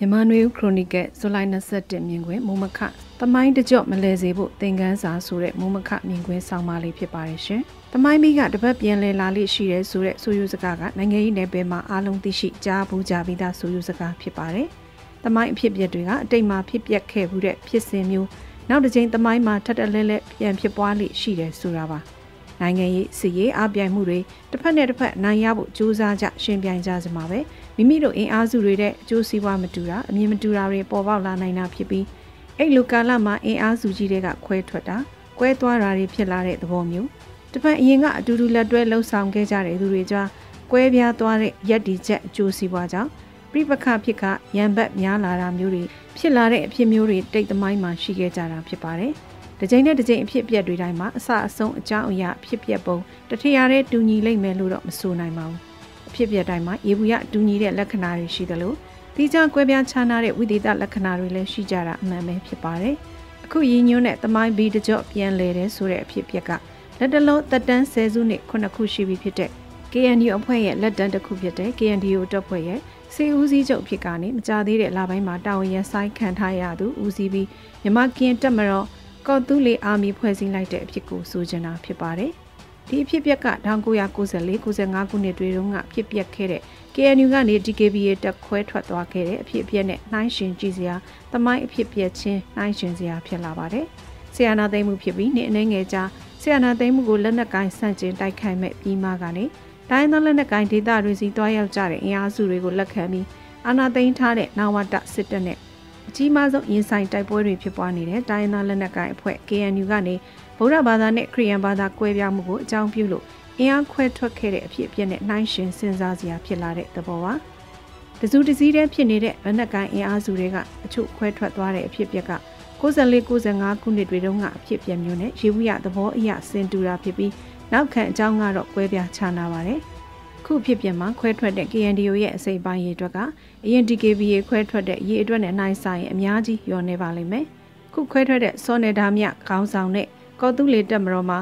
မြန်မာနွေဦးခရိုနီကယ်ဇူလိုင်27မြင်ကွင်းမုံမခတမိုင်းတကြော့မလဲစေဖို့သင်ခန်းစာဆိုတဲ့မုံမခမြင်ကွင်းဆောင်ပါလေးဖြစ်ပါတယ်ရှင်။တမိုင်းမိကတပတ်ပြန်လဲလာလေးရှိတဲ့ဆိုတဲ့ဆိုယူစကားကနိုင်ငံရေးနယ်ပယ်မှာအားလုံးသိရှိကြားဘူးကြပြီးသားဆိုယူစကားဖြစ်ပါတယ်။တမိုင်းအဖြစ်အပျက်တွေကအတိတ်မှာဖြစ်ပျက်ခဲ့မှုတဲ့ဖြစ်စဉ်မျိုးနောက်တစ်ချိန်တမိုင်းမှာထပ်တလဲလဲပြန်ဖြစ်ပွားလိရှိတယ်ဆိုတာပါ။ နိုင်ငံရေးစီရေးအပြိုင်မှုတွေတစ်ဖက်နဲ့တစ်ဖက်နိုင်ရဖို့ကြိုးစားကြရှင်ပြိုင်ကြစမှာပဲ။မိမိတို့အင်အားစုတွေတဲ့အကျိုးစီးပွားမတူတာအမြင်မတူတာတွေပေါ်ပေါက်လာနိုင်တာဖြစ်ပြီးအဲ့လိုကာလမှာအင်အားစုကြီးတွေကခွဲထွက်တာကွဲသွားတာတွေဖြစ်လာတဲ့သဘောမျိုးတပတ်အရင်ကအတူတူလက်တွဲလှုပ်ဆောင်ခဲ့ကြတဲ့သူတွေကြားကွဲပြားသွားတဲ့ရက်ဒီချက်အကျိုးစီးပွားကြောင့်ပြိပခဖြစ်ကရန်ဘက်များလာတာမျိုးတွေဖြစ်လာတဲ့အဖြစ်မျိုးတွေတိတ်သမိုင်းမှာရှိခဲ့ကြတာဖြစ်ပါတယ်။ တစ်ချိန်နဲ့တစ်ချိန်အဖြစ်အပျက်တွေတိုင်းမှာအစအဆုံးအကြောင်းအရာဖြစ်ပျက်ပုံတထရာတဲ့တူညီလိမ့်မယ်လို့တော့မဆိုနိုင်ပါဘူးအဖြစ်ပြတိုင်းမှာရေဘူးရတူညီတဲ့လက္ခဏာတွေရှိသလိုတိကျကွဲပြားခြားနားတဲ့ဝိသေသလက္ခဏာတွေလည်းရှိကြတာအမှန်ပဲဖြစ်ပါတယ်။အခုရည်ညွှန်းတဲ့သမိုင်းဘီတကြော့ပြန်လဲတဲ့ဆိုတဲ့အဖြစ်ပြက်ကလက်တလုံးတက်တန်းဆယ်စုနှစ်ခုနှစ်ခုရှိပြီဖြစ်တဲ့ KNU အဖွဲ့ရဲ့လက်တန်းတစ်ခုဖြစ်တဲ့ KNDO တပ်ဖွဲ့ရဲ့စေဦးစီးချုပ်ဖြစ်ကနေမကြသေးတဲ့လပိုင်းမှာတာဝန်ရဆိုင်ခံထားရသူဦးစီးပြီးမြမကင်းတက်မတော် ကော့တူးလီအာမီဖွဲ့စည်းလိုက်တဲ့အဖြစ်ကိုဆိုချင်တာဖြစ်ပါတယ်။ဒီအဖြစ်ပြက်က1994 95ခုနှစ်တွေတုန်းကဖြစ်ပျက်ခဲ့တဲ့ KNU ကနေ DKBA တက်ခွဲထွက်သွားခဲ့တဲ့အဖြစ်အပျက်နဲ့နှိုင်းယှဉ်ကြည့်စရာသမိုင်းအဖြစ်ပြက်ချင်းနှိုင်းယှဉ်စရာဖြစ်လာပါတယ်။ဆီယနာသိမ်းမှုဖြစ်ပြီးနှစ်အနေငယ်ကြာဆီယနာသိမ်းမှုကိုလက်နက်ကိုင်းဆန့်ကျင်တိုက်ခိုက်မဲ့ပြီးမှကနေတိုင်းသောလက်နက်ကိုင်းဒေသတွေစီတွားရောက်ကြတဲ့အင်အားစုတွေကိုလက်ခံပြီးအာဏာသိမ်းထားတဲ့နာဝတစစ်တပ်နဲ့ အကြီးမားဆုံးရင်ဆိုင်တိုက်ပွဲတွေဖြစ်ပွားနေတဲ့တိုင်းသားလက်နက်ကိုင်အဖွဲ့ KNU ကနေဗုဒ္ဓဘာသာနဲ့ခရစ်ယာန်ဘာသာကွဲပြားမှုကိုအကြောင်းပြုလို့အင်အားခွဲထွက်ခဲ့တဲ့အဖြစ်အပျက်နဲ့နှိုင်းယှဉ်စဉ်းစားစရာဖြစ်လာတဲ့သဘောပါတစုတစည်းတည်းဖြစ်နေတဲ့လက်နက်ကိုင်အင်အားစုတွေကအချို့ခွဲထွက်သွားတဲ့အဖြစ်အပျက်က94 95ခုနှစ်တွေတုန်းကအဖြစ်အပျက်မျိုးနဲ့ရေဘူးရသဘောအရဆင်တူတာဖြစ်ပြီးနောက်ခံအကြောင်းကတော့ကွဲပြားခြားနာပါတယ် ခုဖြစ်ပြမှာခွဲထွက်တဲ့ KNDO ရဲ့အစိပ်ပိုင်းရေအတွက်ကအရင် DKBA ခွဲထွက်တဲ့ရေအတွက်နဲ့နိုင်ဆိုင်အများကြီးလျော်နေပါလိမ့်မယ်ခုခွဲထွက်တဲ့စောနေဒါမြခေါင်းဆောင်တဲ့ကော်တူးလေတက်မတော်မှာ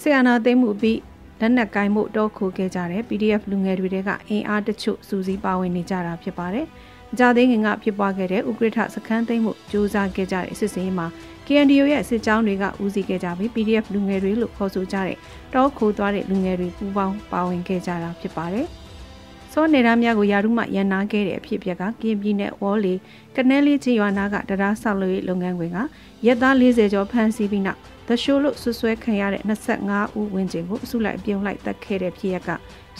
ဆီယနာသိမ်းမှုပြီးလက်နက်ကိုင်းမှုတောခိုခဲ့ကြတဲ့ PDF လူငယ်တွေကအင်အားတချို့စူးစီးပါဝင်နေကြတာဖြစ်ပါတယ်။ကြာသေးခင်ကဖြစ်ပွားခဲ့တဲ့ဥက္ကဋ္ဌစခန်းသိမ်းမှုစူးစမ်းခဲ့ကြတဲ့စစ်စင်းမှာ KNDO ရဲ့စစ်ကြောင်းတွေကဦးစီးခဲ့ကြပြီး PDF လူငယ်တွေလို့ခေါ်ဆိုကြတဲ့တောခိုသွားတဲ့လူငယ်တွေပူးပေါင်းပါဝင်ခဲ့ကြတာဖြစ်ပါတယ်။စောနေရများကိုယာရုမှရန်နာခဲ့တဲ့အဖြစ်အပျက်ကကင်းပြည်နယ်ဝေါ်လီကနဲလေးချီရွာနာကတရားဆောက်လုပ်ရေးလုပ်ငန်းခွင်ကရက်သား40ကျော်ဖမ်းဆီးပြီးနောက်သရှိုးလို့ဆွဆွဲခံရတဲ့25ဦးဝန်းကျင်ကိုအစုလိုက်ပြုံလိုက်တက်ခဲ့တဲ့ဖြစ်ရက်က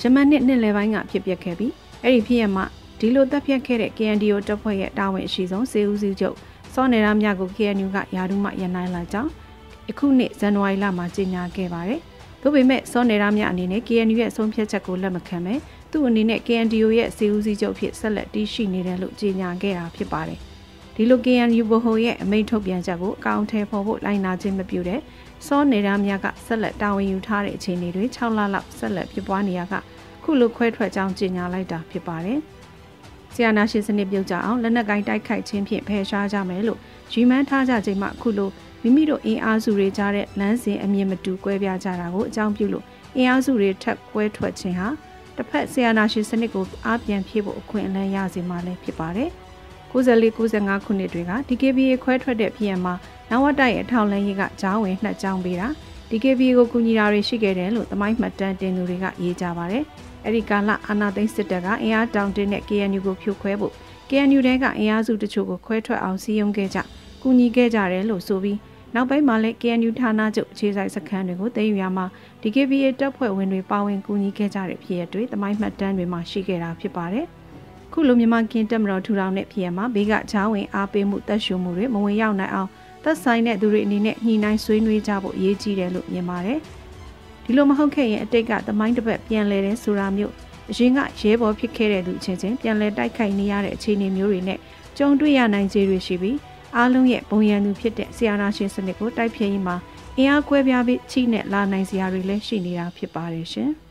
ယမန်နှစ်နှစ်လယ်ပိုင်းကဖြစ်ပျက်ခဲ့ပြီးအဲ့ဒီဖြစ်ရမှာဒီလိုတက်ပြက်ခဲ့တဲ့ KNDO တပ်ဖွဲ့ရဲ့တာဝန်အရှိဆုံးစေဦးစီးချုပ် စောနေရမြကို KNU ကယာဒူးမှရန်နိုင်လာကြောင်းအခုနှစ်ဇန်နဝါရီလမှာကြေညာခဲ့ပါတယ်။ဒါပေမဲ့စောနေရမြအနေနဲ့ KNU ရဲ့ဆုံးဖြတ်ချက်ကိုလက်မခံပဲသူ့အနေနဲ့ KNDO ရဲ့စေဦးစီးချုပ်ဖြစ်ဆက်လက်တည်ရှိနေတယ်လို့ကြေညာခဲ့တာဖြစ်ပါတယ်။ဒီလို KNU ဘဟုရဲ့အမိန့်ထုတ်ပြန်ချက်ကိုအကောင့်ထဲပေါ်ဖို့လိုက်နာခြင်းမပြုတဲ့စောနေရများကဆက်လက်တာဝန်ယူထားတဲ့အခြေအနေတွေ6လလောက်ဆက်လက်ဖြစ်ပွားနေရကခုလိုခွဲထွက်ကြောင်းကြေညာလိုက်တာဖြစ်ပါတယ်။ ဆီယနာရှင်စနစ်ပြုတ်ကြအောင်လက်နက်ကိုင်းတိုက်ခိုက်ခြင်းဖြင့်ဖယ်ရှားကြမယ်လို့ရီမန်းထားကြချိန်မှခုလိုမိမိတို့အင်အားစုတွေကြားတဲ့လမ်းစဉ်အမြင်မတူကွဲပြားကြတာကိုအကြောင်းပြုလို့အင်အားစုတွေထပ်ကွဲထွက်ခြင်းဟာတစ်ဖက်ဆီယနာရှင်စနစ်ကိုအားပြန်ဖြည့်ဖို့အခွင့်အလမ်းရစေမှာလည်းဖြစ်ပါတယ်။94-95ခုနှစ်တွေက DKBA ခွဲထွက်တဲ့ပြည်မှာနဝတရဲ့ထောင်လန်းရေးကဂျောင်းဝင်နှက်ကြောင်းပေးတာ DKBA ကိုကူညီတာတွေရှိခဲ့တယ်လို့သမိုင်းမှတ်တမ်းတင်သူတွေကရေးကြပါတယ်။ အဲဒီကာလအာနာသိန်းစစ်တပ်ကအင်အားတောင်တင်းတဲ့ KNU ကိုဖြိုခွဲဖို့ KNU တဲကအင်အားစုတချို့ကိုခွဲထွက်အောင်စီယုံခဲ့ကြကူညီခဲ့ကြတယ်လို့ဆိုပြီးနောက်ပိုင်းမှာလည်း KNU ဌာနချုပ်အခြေစိုက်စခန်းတွေကိုသိမ်းယူရမှာ DKBA တပ်ဖွဲ့ဝင်တွေပါဝင်ကူညီခဲ့ကြတဲ့ဖြစ်ရတွေသမိုင်းမှတ်တမ်းတွေမှာရှိခဲ့တာဖြစ်ပါတယ်။ခုလိုမြန်မာကင်းတက်မတော်ထူထောင်တဲ့ဖြစ်ရမှာဘေးကချောင်းဝင်အားပေးမှုတက်ရှုမှုတွေမဝင်ရောက်နိုင်အောင်သက်ဆိုင်တဲ့သူတွေအနေနဲ့ညှိနှိုင်းဆွေးနွေးကြဖို့အရေးကြီးတယ်လို့မြင်ပါတယ်။ ဒီလိုမဟုတ်ခဲ့ရင်အတိတ်ကသမိုင်းတစ်ပတ်ပြန်လဲတဲ့ဆိုတာမျိုးအရင်ကရဲဘော်ဖြစ်ခဲ့တဲ့သူအချင်းချင်းပြန်လဲတိုက်ခိုက်နေရတဲ့အခြေအနေမျိုးတွေနဲ့ကြုံတွေ့ရနိုင်ခြေတွေရှိပြီးအားလုံးရဲ့ဘုံရန်သူဖြစ်တဲ့ဆီယာနာရှင်စနစ်ကိုတိုက်ဖျက်ရေးမှာအင်အားကွဲပြားပြီးချိနဲ့လာနိုင်စရာတွေလည်းရှိနေတာဖြစ်ပါတယ်ရှင်။